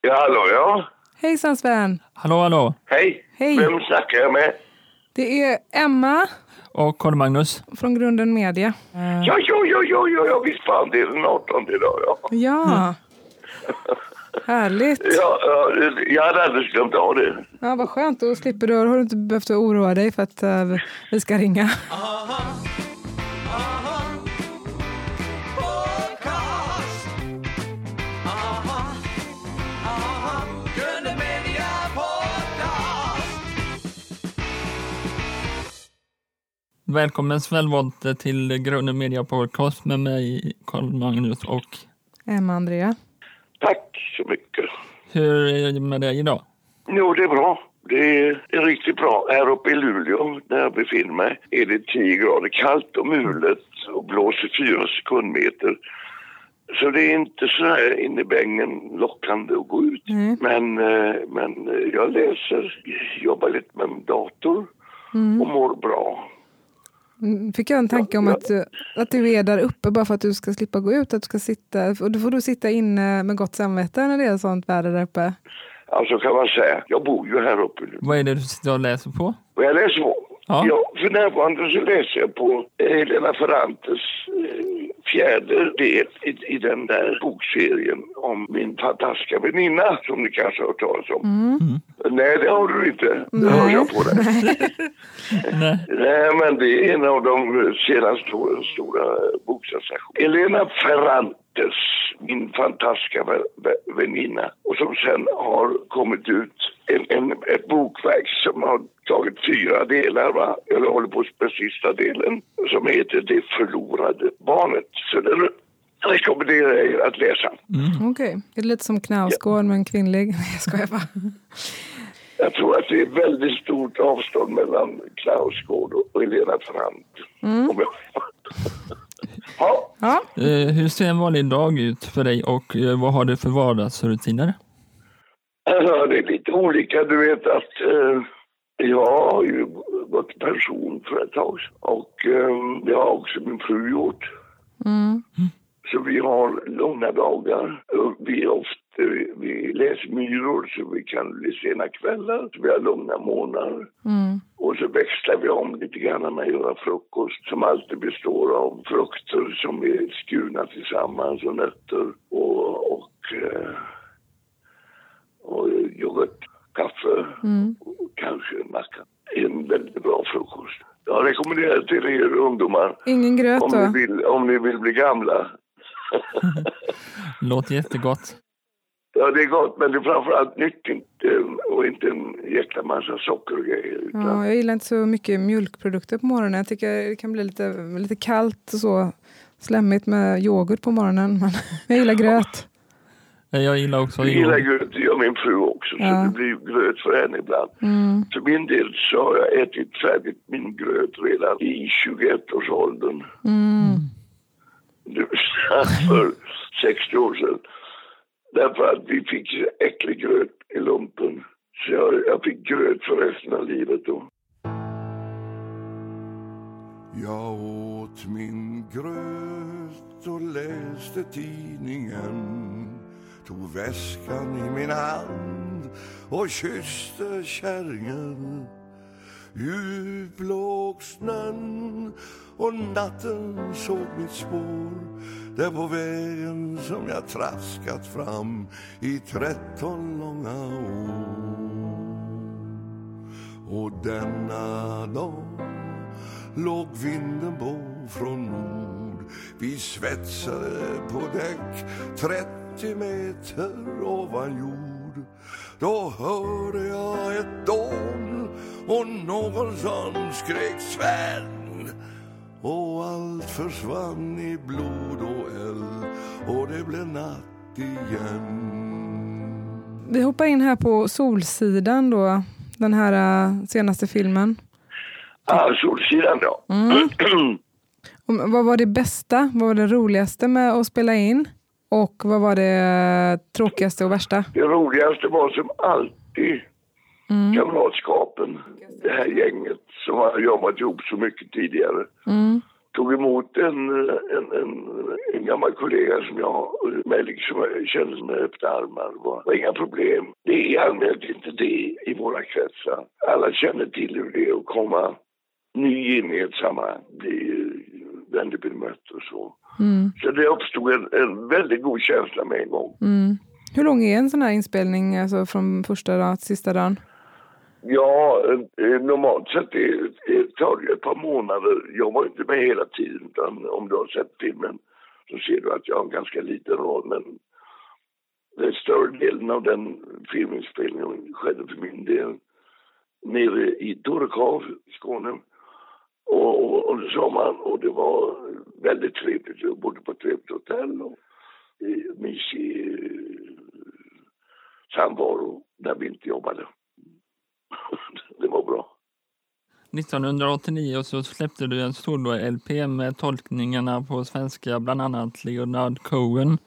Ja, hallå ja. Hejsan Sven! Hallå, hallå! Hej. Hej. Vem snackar jag med? Det är Emma Och Karl-Magnus. från Grunden Media. Ja, ja, ja, ja, ja, ja visst fan, det är den 18 idag, ja. Ja, härligt. Ja, ja, det- jag hade alldeles glömt av det. Ja, vad skönt. Då slipper du, har du inte behövt oroa dig för att eh, vi ska ringa. Välkommen Wollter till Grunden Media Podcast med mig, Karl-Magnus och Emma Andrea. Tack så mycket. hur är det med dig idag? Jo, det är bra. Det är, riktigt bra. Här uppe i Luleå, där jag befinner mig, är det 10 grader kallt och mulet och blåser 4 sekundmeter. Så det är inte så här in i bängen lockande att gå ut. Nej. Men, eh, men jag läser, jobbar lite med dator och mår bra. Mm, Fick jag en tanke om att, du- att du är där uppe bara för att du ska slippa gå ut. Att du ska sitta, och då får du sitta inne med gott samvete när det är sånt väder där uppe. Alltså kan man säga, jag bor ju här uppe nu. Vad är det du sitter och läser på? Och jag läser på. Ja. Ja. för närvarande så läser jag på eh, Helena Ferrantes eh, fjärde del i, i den där bokserien om min fantastiska väninna som ni kanske har hört talas om. Nej, det har du inte. Det hör jag på dig. Nej. Nej, men det är en av de senaste årens stora boksensationer. Elena Ferrantes, min fantastiska vä- vä- väninna och som sen har kommit ut en, en, ett bokverk som har tagit fyra delar, va? eller håller på med sista delen, som heter Det förlorade barnet. Så den rekommenderar jag er att läsa. Okej, det är lite som Knausgård men kvinnlig. Nej, jag skojar bara. Jag tror att det är väldigt stort avstånd mellan Knausgård och Elena Ferrant. Om jag... ja. Ja, Eh, hur ser en vanlig dag ut för dig och eh, vad har du för vardagsrutiner? Alltså, det är lite olika. Du vet att eh, jag har ju gått i pension för ett tag. Och eh, det har också min fru gjort. Mm. Så vi har långa dagar. Och Vi, ofta, vi läser myror så vi kan bli sena kvällar. Så vi har långa månader. Mm. Och så växlar vi om lite grann med att göra frukost som alltid består av frukter som är skurna tillsammans och nötter och, och, eh, och yoghurt, kaffe Mm. och kanske en macka. En väldigt bra frukost. Jag rekommenderar till er ungdomar Ingen gröt om då? ni vill, om ni vill bli gamla. Låter jättegott. Ja, det är gott, men det är framförallt nyttigt och inte en jäkla massa socker och grejer. Utan Ja, jag gillar inte så mycket mjölkprodukter på morgonen. Jag tycker det kan bli lite, lite kallt och så slemmigt med yoghurt på morgonen. Men jag gillar gröt. Jag gillar också Jag gillar gröt, det gör min fru också. Ja. Så det blir gröt för henne ibland. Mm. För min del så har jag ätit färdigt min gröt redan i 21-årsåldern. Mm. Det säga för 60 år sedan. Därför att vi fick så äcklig gröt i lumpen. Så jag, jag fick gröt för resten av livet då. Jag åt min gröt och läste tidningen Tog väskan i min hand och kysste kärringen Djup låg snön och natten såg mitt spår där på vägen som jag traskat fram i tretton långa år. Och denna dag låg vinden på från nord. Vi svetsade på däck 30 meter ovan jord Då hörde jag ett dån och någon som skrek Sven och allt försvann i blod och eld och det blev natt igen Vi hoppar in här på Solsidan då. Den här eh, senaste filmen. Ah, Solsidan ja. Om, vad var det bästa? Vad var det roligaste med att spela in? Och vad var det tråkigaste och värsta? Det roligaste var som alltid kamratskapen. Det här gänget som har jobbat ihop så mycket tidigare. Mm. tog emot en, en, en, en gammal kollega som jag med liksom kände med öppna armar. Det var, inga problem. Det är i allmänhet inte det i våra kretsar. Alla känner till hur det är att komma ny in i ett sammanhang, bli vänligt bemött och så. Mm. Så det uppstod en, en väldigt god känsla med en gång. Mm. Hur lång är en sån här inspelning, alltså från första dagen till sista dagen? Ja, eh, normalt sett det, det tar det ett par månader. Jag var inte med hela tiden, utan om du har sett filmen så ser du att jag har en ganska liten roll. Men den större delen av den filminspelningen skedde för min del nere i Torekov i Skåne. Och, och, under sommaren och det var väldigt trevligt. Jag bodde på ett trevligt hotell och i mysig eh, samvaro där vi inte jobbade. det var bra. 1989 så släppte du en solo-LP med tolkningarna på svenska, bland annat Leonard Cohen.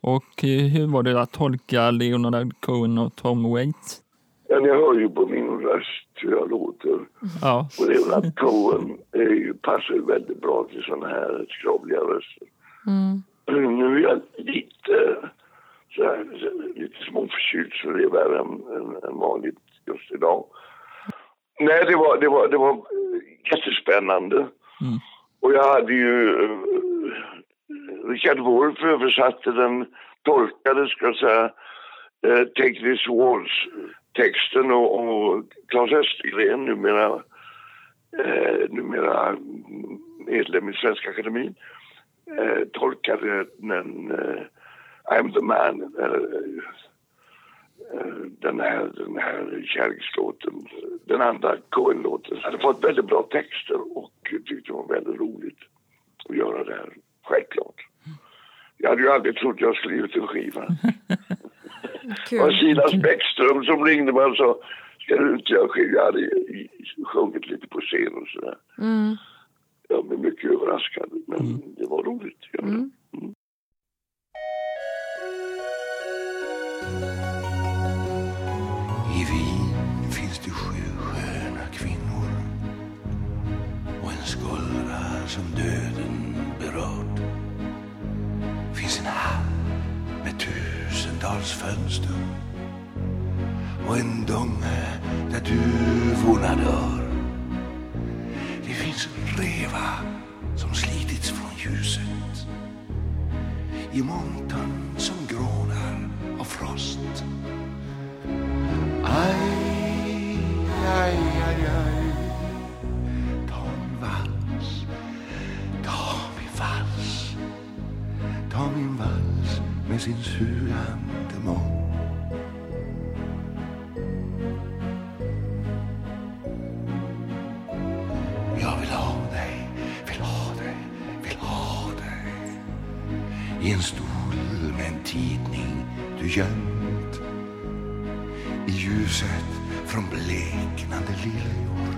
Och eh, hur var det att tolka Leonard Cohen och Tom Waits? Ja, ni hör ju på min röst hur jag låter. Ja, Och Leonard Cohen är ju, passar ju väldigt bra till såna här skrovliga röster. Mm. Nu är jag lite, så här, lite småförkyld så det är värre än, än, än vanligt just idag. Nej, det var, det var, det var jättespännande. Mm. Och jag hade ju... Uh, Richard Wolff översatte den, tolkade, ska jag säga, uh, Take This Texten och, och Claes Östergren, numera, eh, numera medlem i Svenska Akademin, eh, tolkade den eh, I'm the man, eh, eh, den här, den här kärlekslåten, den andra Coen-låten, hade fått väldigt bra texter och tyckte det var väldigt roligt att göra det här, självklart. Jag hade ju aldrig trott jag skulle ge ut en skiva. Det var. Silas Bäckström som ringde mig och sa ska du inte göra skiva? Jag hade sjungit lite på scen och sådär. Mm. Jag blev mycket överraskad, men det var roligt. det. Mm. I Wien finns det sju sköna kvinnor och en skuldra som döden tusentals fönster och en dunge där duvorna dör. Det finns en reva som slitits från ljuset i montern som grånar av frost. Aj, aj, aj, aj. Ta min vals, ta min vals. Ta min vals med sin sugande mun. Jag vill ha dig, vill ha dig, vill ha dig. I en stol med en tidning du gömt i ljuset från bleknande liljor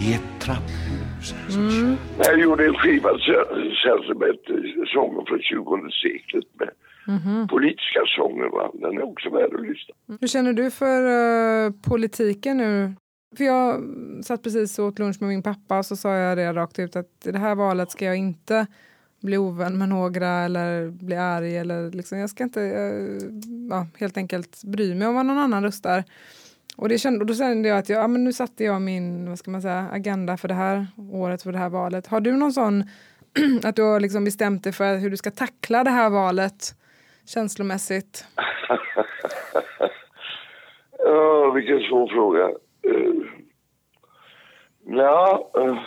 i ett trapphus som mm. Jag gjorde en skiva hette Sånger från 20 seklet med politiska sånger. Va? Den är också värd att lyssna. Hur känner du för eh, politiken nu? För jag satt precis och åt lunch med min pappa och så sa jag det rakt ut att i det här valet ska jag inte bli ovän med några eller bli arg eller liksom, jag ska inte eh, ja, helt enkelt bry mig om vad någon annan röstar. Och, det kände, och då kände jag att jag, ja, men nu satte jag min vad ska man säga, agenda för det här året, för det här valet. Har du någon sån att du har liksom bestämt dig för hur du ska tackla det här valet känslomässigt? Ja, vilken svår fråga. Uh, ja, eh,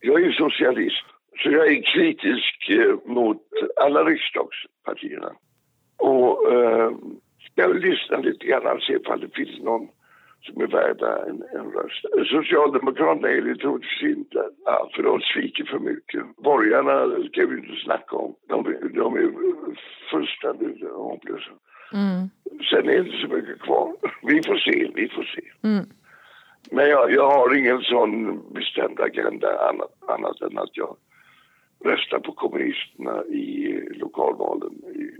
jag är ju socialist, så jag är kritisk eh, mot alla riksdagspartierna. Och uh, ska lyssna lite grann och se ifall det finns någon som är värda en, en röst. Socialdemokraterna är det troligtvis inte, ja, för de sviker för mycket. Borgarna ska vi inte snacka om. De, de är fullständigt hopplösa. Mm. Sen är det inte så mycket kvar. Vi får se, vi får se. Mm. Men jag, jag har ingen sån bestämd agenda annat, annat än att jag röstar på kommunisterna i lokalvalen, i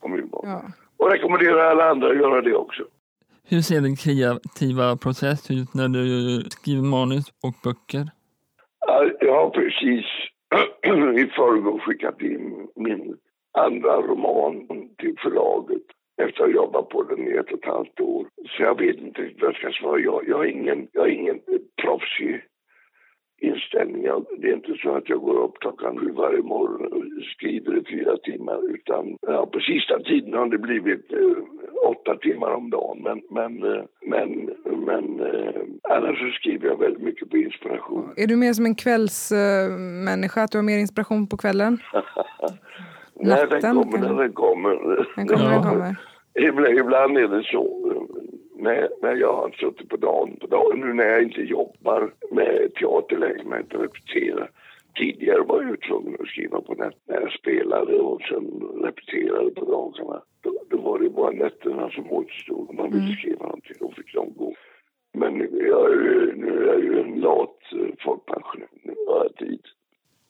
kommunvalen. Ja. Och rekommenderar alla andra att göra det också. Hur ser din kreativa process ut när du skriver manus och böcker? Jag har precis i förrgår skickat in min andra roman till förlaget efter att ha jobbat på den i ett och ett halvt år. Så jag vet inte riktigt vad jag ska svara. Jag, jag, är ingen, jag är ingen proffsig inställning. Jag, det är inte så att jag går upp klockan sju varje morgon och skriver i fyra timmar. Utan ja, på sista tiden har det blivit eh, åtta timmar om dagen. Men, men, eh, men, men eh, annars så skriver jag väldigt mycket på inspiration. Är du mer som en kvällsmänniska, att du har mer inspiration på kvällen? När den kommer, när den kommer. Den kommer, den kommer. Ibland är det så. När, när jag har suttit på dagen, på dagen, nu när jag inte jobbar med teater längre, men inte repeterar. Tidigare var jag tvungen att skriva på nätterna när jag spelade och sen repeterade på dagarna. Då, då var det bara nätterna som återstod om man ville skriva någonting. Då fick de gå. Men nu är jag ju, nu är jag ju en lat eh, folkpensionär. Nu har jag tid.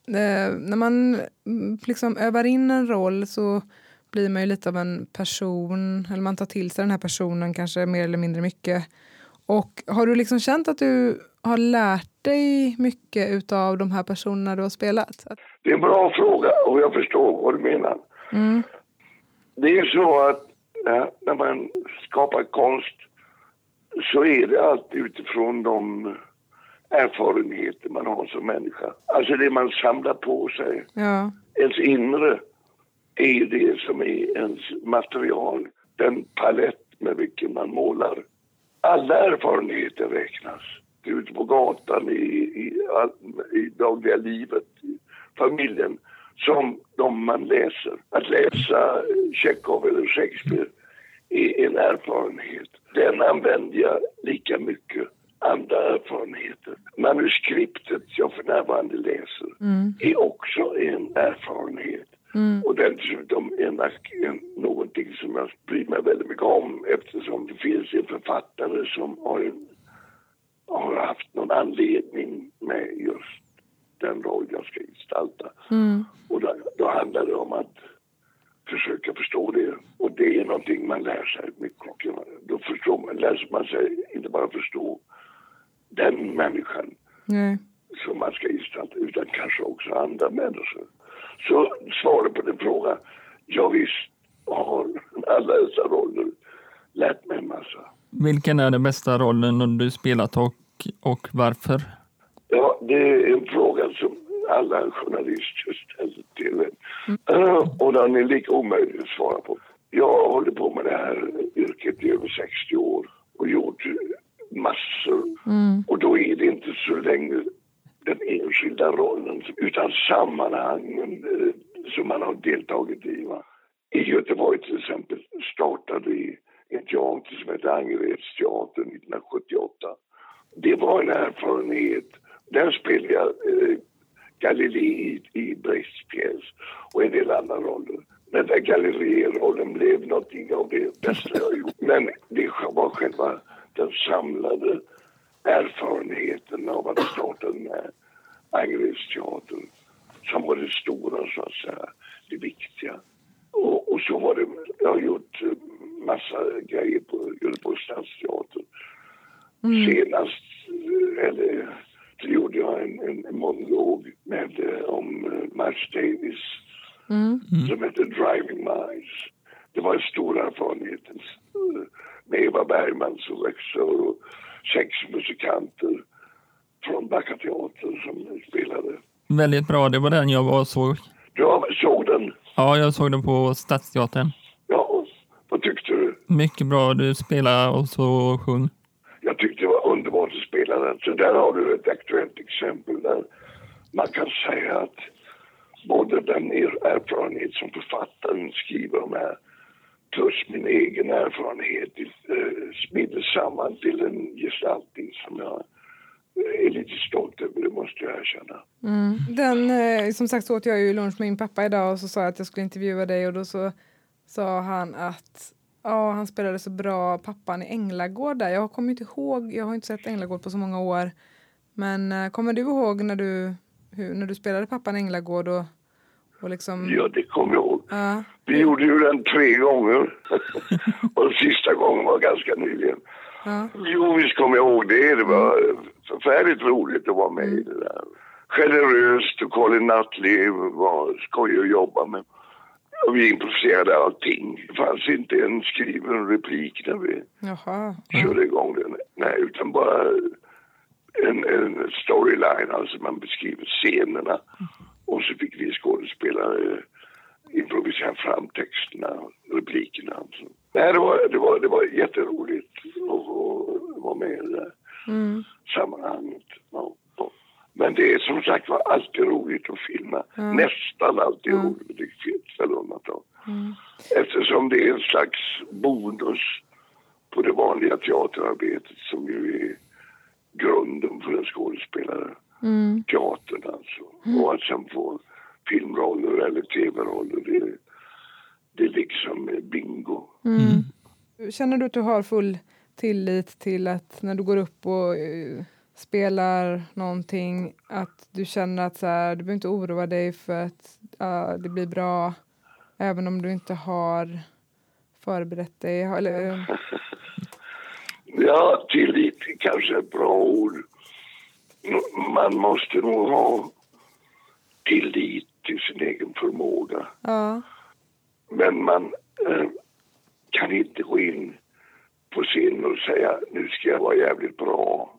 Eh, när man mm, liksom övar in en roll så blir man ju lite av en person, eller man tar till sig den här personen kanske mer eller mindre mycket. Och har du liksom känt att du har lärt dig mycket utav de här personerna du har spelat? Det är en bra fråga och jag förstår vad du menar. Mm. Det är så att ja, när man skapar konst så är det alltid utifrån de erfarenheter man har som människa. Alltså det man samlar på sig. Ja. Ens inre är ju det som är ens material. Den palett med vilken man målar. Alla erfarenheter räknas. Ute på gatan, i, i, i dagliga livet, i familjen. Som de man läser. Att läsa Tjechov eller Shakespeare är en erfarenhet. Den använder jag lika mycket andra erfarenheter. Manuskriptet jag för närvarande läser är också en erfarenhet. Och dessutom en, en, någonting som jag bryr mig väldigt mycket om eftersom det finns en författare som har, en, har haft någon anledning med just den roll jag ska gestalta. Och då, då handlar det om att försöka förstå det. Och det är någonting man lär sig mycket. Då förstår man, lär man sig inte bara förstå den människan Nej. som man ska gestalta utan kanske också andra människor. Så svaret på din fråga, ja visst har alla dessa roller lärt mig en massa. Vilken är den bästa rollen du spelat och, och varför? Ja, det är en fråga som alla journalister ställer till en. Eh, och den är lika omöjlig att svara på. Jag har hållit på med det här yrket i över 60 år och gjort massor. Och då är det inte så länge den enskilda rollen utan sammanhangen eh, som man har deltagit i. Va? I Göteborg till exempel startade vi en teater som hette Angeredsteatern 1978. Det var en erfarenhet. Där spelade jag eh, Galilei i, i Brechts pjäs och en del andra roller. den Galilei-rollen blev någonting av det bästa jag gjort. Men det var själva den samlade erfarenheten av att starta den här Angeredsteatern som var det stora, så att säga, det viktiga. Och, och så var det, jag har gjort eh, massa grejer på Göteborgs stadsteater. Senast, eh, eller så gjorde jag en, en, monolog med, eh, om Miles Davis som heter Driving Miles. Det var en stor erfarenhet med Eva Bergman som regissör och sex musikanter från Backa Teater som spelade. Väldigt bra, det var den jag var och såg. Jag såg den. Ja, jag såg den på Stadsteatern. Ja, vad tyckte du? Mycket bra, du spelar och så sjung. Jag tyckte det var underbart att spela den. Så där har du ett aktuellt exempel där man kan säga att både den er- erfarenhet som författaren skriver om här plus min egen erfarenhet eh, samman till en gestaltning som jag är lite stolt över, det måste jag erkänna. Mm. Den, eh, som sagt så åt jag ju lunch med min pappa idag och så sa jag att jag skulle intervjua dig och då så sa han att ja, han spelade så bra pappan i Änglagård där. Jag kommer inte ihåg, jag har inte sett Änglagård på så många år. Men eh, kommer du ihåg när du, hur, när du spelade pappan i Änglagård och, och liksom... Ja, det kommer jag ihåg. Ja. Vi gjorde ju den tre gånger. och sista gången var ganska nyligen. Ja. Jo, visst kommer jag ihåg det. Det var förfärligt roligt att vara med i det där. generöst och Colin Nutley var skojig att jobba med. Och vi improviserade allting. Det fanns inte en skriven replik när vi Jaha. körde igång den. Nej, utan bara en, en storyline, alltså man beskriver scenerna. Och så fick vi skådespelare improvisera fram texterna, replikerna. Nej, det var, det var, det var jätteroligt att vara med i det Mm. sammanhanget. Men det är som sagt var alltid roligt att filma. Nästan alltid roligt. Det finns väl undantag. Eftersom det är en slags bonus på det vanliga teaterarbetet som ju är grunden för en skådespelare. Mm. Alltså. Och att sen få filmroller eller tv-roller, det, det är liksom bingo. Känner du att du har full tillit till att när du går upp och eh, spelar någonting att du känner att så här, du behöver inte oroa dig för att ja, det blir bra även om du inte har förberett dig? Eller, eh, Ja, tillit är kanske ett bra ord. Man måste nog ha tillit till sin egen förmåga. ja. Men man eh, kan inte gå in på scen och säga nu ska jag vara jävligt bra.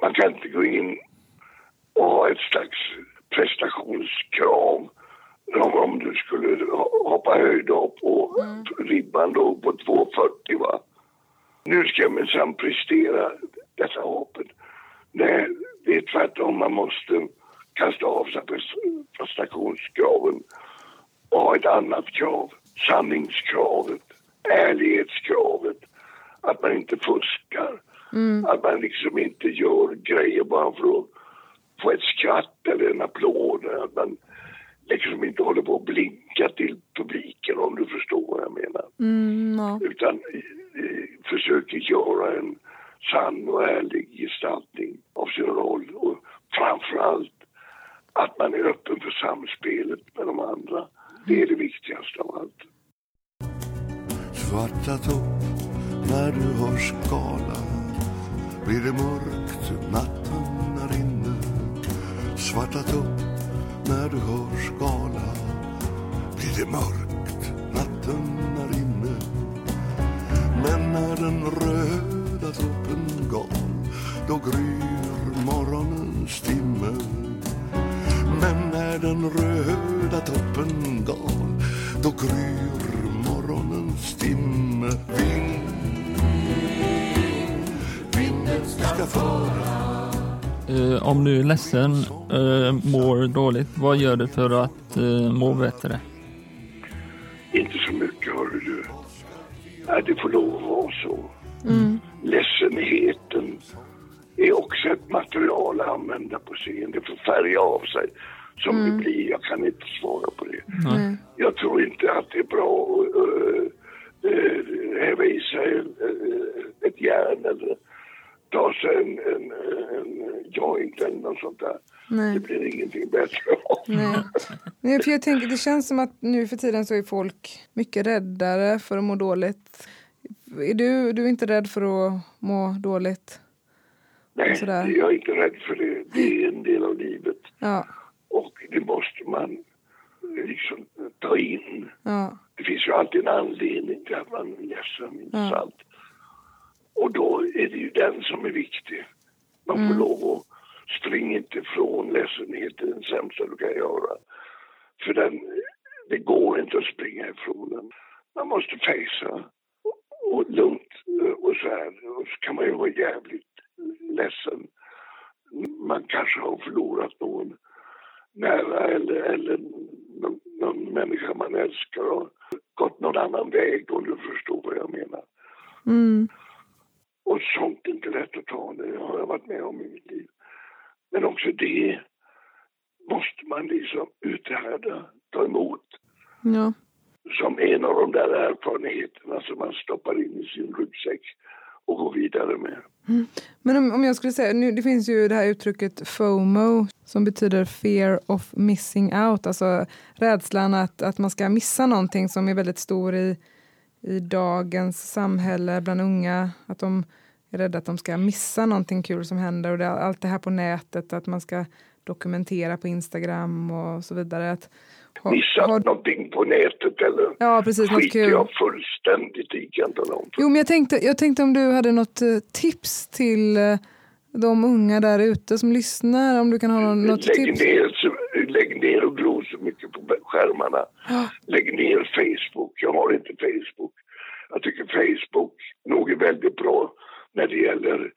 Man kan inte gå in och ha ett slags prestationskrav. Om, du skulle ho- hoppa höjdhopp och ribban låg på 2,40 va. Nu ska jag minsann prestera detta hoppet. Nej, det är tvärtom. Man måste kasta av sig pres- prestationskraven och ha ett annat krav. Sanningskravet, ärlighetskravet. Att man inte fuskar. Att man liksom inte gör grejer bara för att om du är ledsen, eh, mår dåligt, vad gör du för att eh, må bättre? Inte så mycket, hörru du. Nej, det får lov att vara så. Ledsenheten är också ett material att använda på scen. Det får färga av sig som det blir. Jag kan inte svara på det. Nej. Jag tror inte att det är bra att uh, häva i sig ett järn eller ta sig en, en, en joint eller något sånt där. Nej. Det blir ingenting bättre. Nej. Nej, för jag tänker, det känns som att nu för tiden så är folk mycket räddare för att må dåligt. Är du, du är inte rädd för att må dåligt? Nej, Sådär. jag är inte rädd för det. Det är en del av livet. Ja, Och det måste man liksom ta in. ja, Det finns ju alltid en anledning till att man är ledsen, inte Ja. sant? Och då är det ju den som är viktig. Man får lov att springa inte ifrån ledsenhet, det den sämsta du kan göra. För den, det går inte att springa ifrån den. Man måste fejsa och, och lugnt eh, och så här. Och så kan man ju vara jävligt ledsen. Man kanske har förlorat någon nära eller, eller någon, någon människa man älskar och gått någon annan väg om du förstår vad jag menar. mm, Och sånt är inte lätt att ta, det har jag varit med om i mitt liv. Men också det måste man liksom uthärda, ta emot ja. som en av de där erfarenheterna som man stoppar in i sin ryggsäck och går vidare med. Men om, om jag skulle säga, nu, det finns ju det här uttrycket FOMO som betyder fear of missing out, alltså rädslan att, att man ska missa någonting som är väldigt stor i, i dagens samhälle bland unga, att de är rädda att de ska missa någonting kul som händer och det, allt det här på nätet, att man ska dokumentera på Instagram och så vidare. Att, har, Missat har... någonting på nätet eller ja, precis, något kul. jag fullständigt i kan om. Jo, men jag tänkte, jag tänkte om du hade något eh, tips till eh, de unga där ute som lyssnar, om du kan ha något lägg tips? Ner, lägg ner och glo så mycket på skärmarna. Ja. Lägg ner Facebook. Jag har inte Facebook. Jag tycker Facebook nog är väldigt bra när det gäller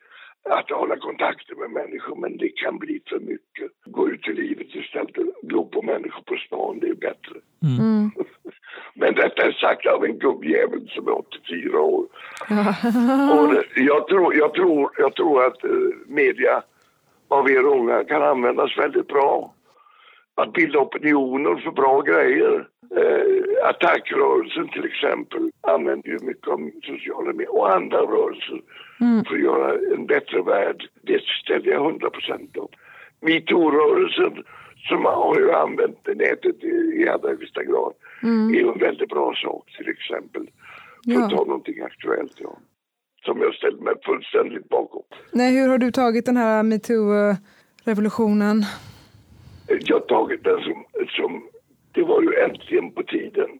att hålla kontakter med människor, men det kan bli för mycket. Gå ut i livet istället och glo på människor på stan, det är bättre. Mm. men detta är sagt av en gubbjävel som är 84 år. och jag, tror, jag, tror, jag tror att uh, media av er unga kan användas väldigt bra. Att bilda opinioner för bra grejer. Eh, attackrörelsen till exempel använder ju mycket av sociala medier och andra rörelser mm. för att göra en bättre värld. Det ställer jag hundra procent upp. Metoo-rörelsen som har ju använt nätet i, i allra högsta grad mm. är ju en väldigt bra sak till exempel. För ja. att ta någonting aktuellt, ja. Som jag ställer mig fullständigt bakom. Nej, hur har du tagit den här metoo-revolutionen? Jag har tagit den som, som det var ju äntligen på tiden.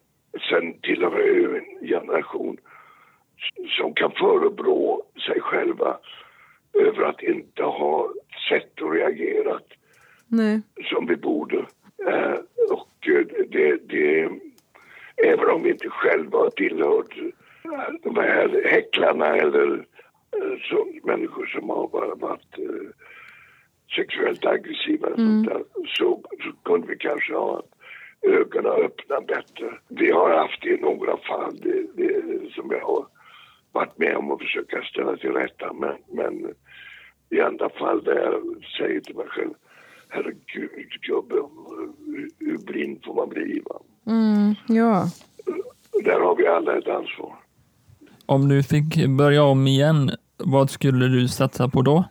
Sen tillhör jag ju en generation som kan förebrå sig själva över att inte ha sett och reagerat Nej. som vi borde. Eh, och eh, det, det, även om vi inte själva har tillhört eh, de här häcklarna eller eh, så, människor som har bara varit eh, sexuellt aggressiva mm. där, så, så kunde vi kanske ha ögonen öppna bättre. Vi har haft det i några fall det, det, som jag har varit med om att försöka ställa till rätta men, men i andra fall där jag säger till mig själv herregud gubbe, hur blind får man bli? Va? Mm, ja. Där har vi alla ett ansvar. Om du fick börja om igen, vad skulle du satsa på då?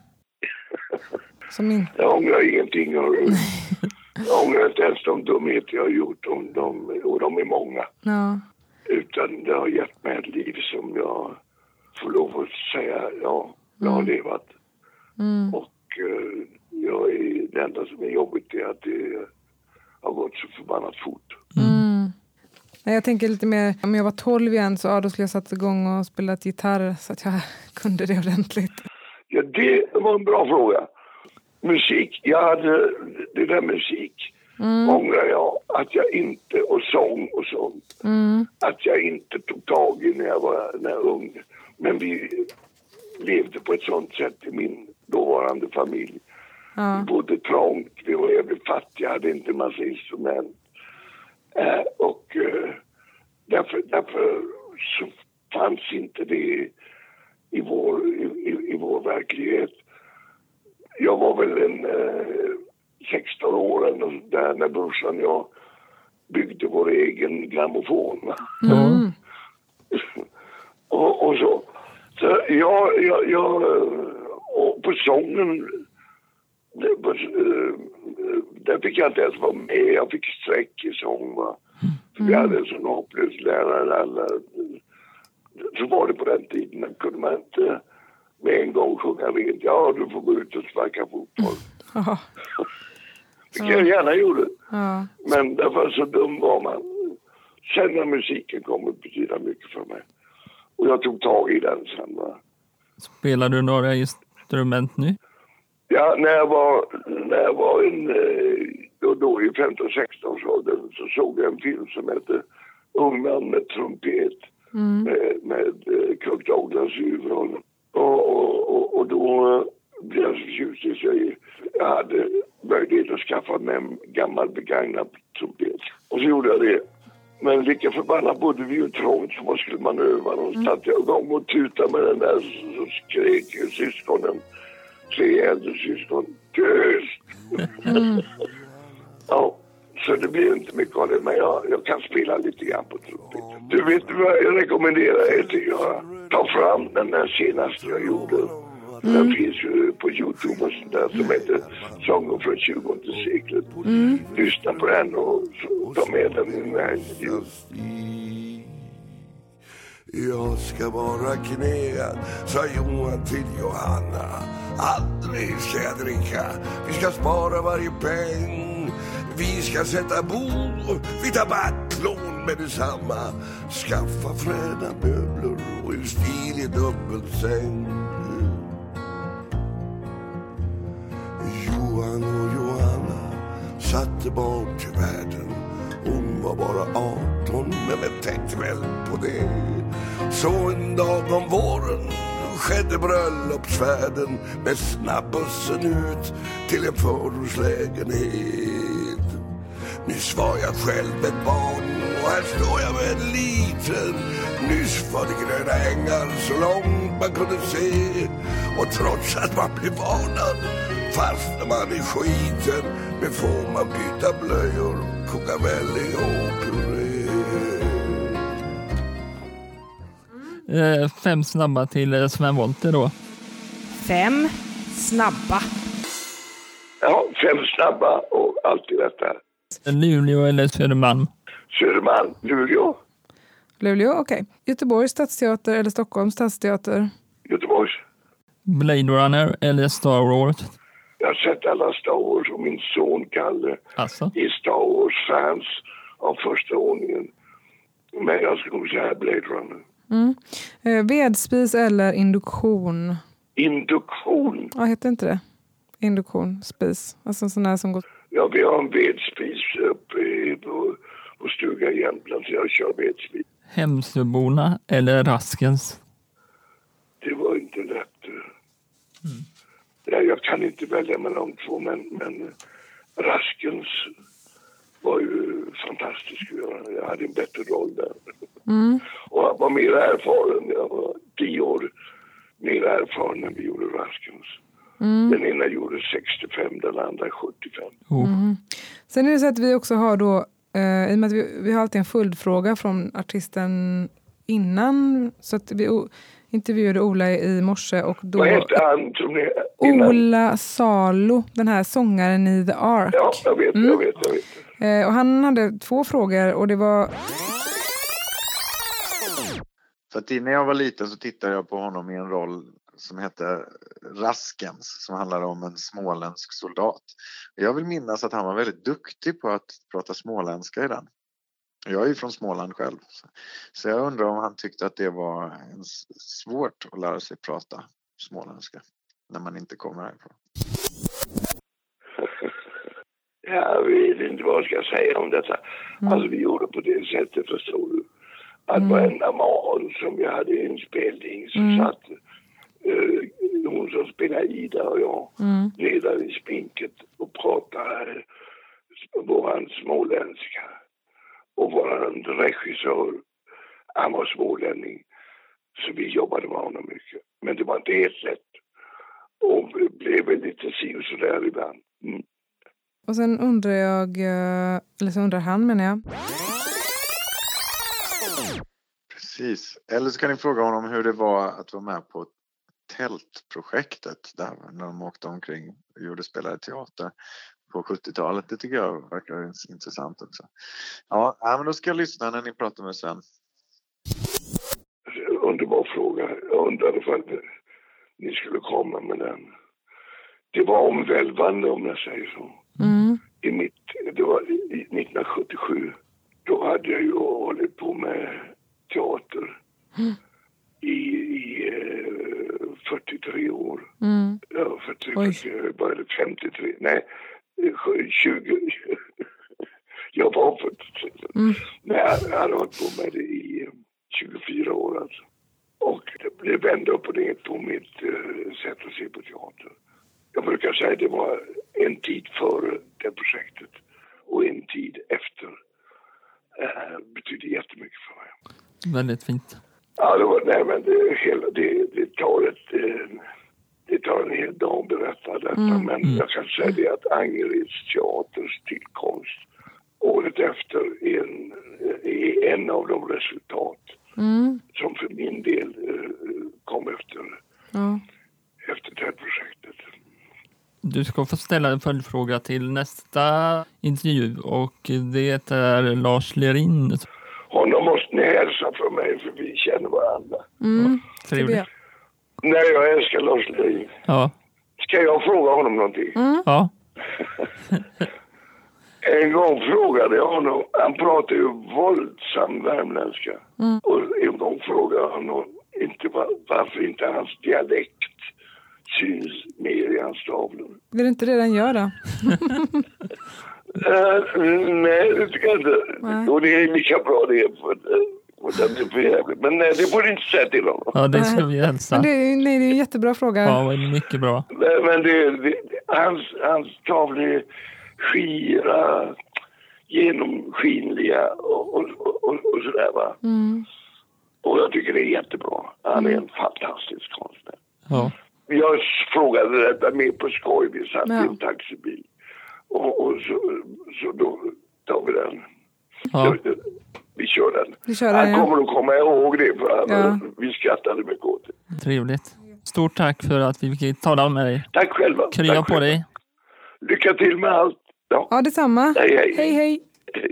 Som in... Jag ångrar ingenting. Jag ångrar inte ens de dumheter jag har gjort, och de, och de är många. Ja. Utan det har gett mig ett liv som jag får lov att säga, ja, jag har mm. levat. Mm. Och uh, jag är, det enda som är jobbigt är att det har gått så förbannat fort. Mm. Jag tänker lite mer, om jag var 12 igen så ja, då skulle jag satt igång och spelat gitarr så att jag kunde det ordentligt. Ja, det var en bra fråga musik, jag hade det där musik mm. ångrar jag att jag inte, och sång och sånt, mm. att jag inte tog tag i när jag var när jag ung. Men vi levde på ett sånt sätt i min dåvarande familj. Ja. Vi bodde trångt, vi var jävligt fattiga, hade inte massa instrument. Eh, och eh, därför, därför så fanns inte det i vår, i, i, i vår verklighet jag var väl en eh, 16 år eller där när brorsan och jag byggde vår egen grammofon. Mm. och, och, så. Så jag, jag, jag och på sången där fick jag inte ens vara med. Jag fick streck i sång. Va? För vi hade en sån hopplös lärare. Alla. Så var det på den tiden. kunde man inte med en gång sjunga rent. Ja, du får gå ut och sparka fotboll. Vilket jag gärna gjorde. Ja. Men därför så dum var man. Sen när musiken kom att betyda mycket för mig. Och jag tog tag i den sen. Va? Spelar du några instrument nu? Ja, när jag var, när jag var en, eh, då, då i 15-16-årsåldern så såg jag en film som hette Ung man med trumpet mm. med, med eh, Kirk Douglas i huvudrollen. Och, och, och då blev jag så i så jag hade möjlighet att skaffa mig en gammal begagnad trumpet. Och så gjorde jag det. Men lika förbannat bodde vi ju trångt så vad skulle man öva? Och så satte jag igång och tutade med den där så skrek syskonen, tre äldre syskon, tyst! Mm. ja, så det blir inte mycket av det men jag, jag kan spela lite grann på trumpet. Du vet vad jag rekommenderar er till att göra? Ta fram den där senaste jag gjorde. Mm. Den finns ju på Youtube och sånt där som heter Sånger från 20 seklet. Mm. Lyssna på den och ta med den i den här. Jag ska vara knäad, sa Johan till Johanna. Aldrig ska jag dricka, vi ska spara varje peng. Vi ska sätta bo, vi tar battlån med detsamma. Skaffa fräna möbler och en stilig dubbelsäng. Johan och Johanna satte barn till världen. Hon var bara 18 men vem tänkte väl på det. Så en dag om våren skedde bröllopsfärden med snabbussen ut till en förortslägenhet. Nyss var jag själv ett barn och här står jag med en liten. Nyss var det gröna ängar så långt man kunde se. Och trots att man blev varnad fastnar man i skiten. Men får man byta blöjor, koka välling och puré. Eh, fem snabba till eh, Sven Wollter då. Fem snabba. Ja, fem snabba och allt i detta. Luleå eller Södermalm? Södermalm, Luleå, Luleå, okej. Göteborgs stadsteater eller Stockholms stadsteater? Göteborgs. Blade Runner eller Star Wars? Jag har sett alla Star Wars och min son Kalle Alltså, är Star Wars-fans av första ordningen. Men jag skulle nog säga Blade Runner. Eh, vedspis eller induktion? Induktion. Ja, heter inte det? Induktion, spis. Alltså en sån där som går... Ja, vi har en vedspis uppe i- på, på stugan i Jämtland så jag kör vedspis. Hemsöborna eller Raskens? Det var inte lätt. Nej, jag kan inte välja mellan de två men, men Raskens var ju fantastisk. Jag hade en bättre roll där. Och jag var mer erfaren. Jag var tio år mer erfaren när vi gjorde Raskens. Den ena gjorde 65, den andra 75. Oh. Sen är det så att vi också har då, eh, i och med att vi, vi har alltid en följdfråga från artisten innan, så att vi o- intervjuade Ola i morse och då... Vad hette han som ni... innan? Ola Salo, den här sångaren i The Ark. Ja, jag vet, jag vet, jag vet. Eh, och han hade två frågor och det var Så att när jag var liten så tittade jag på honom i en roll som hette Raskens som handlar om en småländsk soldat. Jag vill minnas att han var väldigt duktig på att prata småländska i den. Jag är ju från Småland själv. Så jag undrar om han tyckte att det var svårt att lära sig prata småländska när man inte kommer härifrån. Jag vet inte vad jag ska säga om detta. Alltså vi gjorde på det sättet förstår du. Att varenda morgon som vi hade inspelning så satt eh, hon som spelar Ida och jag nere i spinket och pratade våran småländska. Och våran regissör, han var smålänning. Så vi jobbade med honom mycket. Men det var inte helt lätt. Och blev väl lite si och sådär ibland. Mm. Och sen undrar jag, eh, eller så undrar han menar jag. Precis. Eller så kan ni fråga honom hur det var att vara med på tältprojektet där när de åkte omkring och gjorde spelade teater på 70-talet. Det tycker jag verkar intressant också. Ja, ja, men då ska jag lyssna när ni pratar med Sven. Underbar fråga. Jag undrade för att ni skulle komma med den. Det var omvälvande om jag säger så. Mm. I mitt, det var i 1977. Då hade jag ju hållit på med teater i, i 43 år. Mm. Ja, 43, Oj. 43, jag började 53. Nej, eh, 20. Jag var 43. Mm. Men jag hade hållit på med det i eh, 24 år alltså. Och det blev vända upp och ner på mitt eh, sätt att se på teater. Jag brukar säga att det var en tid före det projektet och en tid efter. Eh, betyder jättemycket för mig. Väldigt fint. Ja, det, var, nej, men det, hela, det, det, tar ett, eh, det tar en hel dag att berätta detta. Men jag kan säga det att Angereds teaters tillkomst året efter är en, är en av de resultat Mm. som för min del eh, kom efter, Ja. efter det här projektet. Du ska få ställa en följdfråga till nästa intervju och det är Lars Lerin. Honom måste ni hälsa för mig för vi känner varandra Mm. Det- Nej, jag älskar Lars Lerin. Ja. Ska jag fråga honom någonting? ja. En gång frågade jag honom, han pratar ju våldsam värmländska. Och en gång frågade jag honom inte var, varför inte hans dialekt syns mer i hans tavlor. Är det inte det den gör då? Uh, nej, det tycker jag inte. Nej. Och det är lika bra det. Men nej, det får du inte säga till honom. ja, det ska vi hälsa. Men det, är- nej, det är en jättebra fråga. Ja, det är mycket bra. Men men det, det, hans, hans tavlor är skira, genomskinliga och, och, och, och, och sådär va. Mm. Och jag tycker det är jättebra. Han är en fantastisk konstnär. Ja. Jag frågade detta mer på skoj. Vi satt Ja. i en taxibil. Och, och så, så då tar vi den. Ja. Vi kör den. Vi kör den, Han kommer att komma ihåg det för att Ja. vi skrattade mycket åt det. Trevligt. Stort tack för att vi fick tala med dig. Tack själva. Krya Tack på själva. dig. Lycka till med allt. Ja. Ja, detsamma. Hej, hej. hej. hej. hej.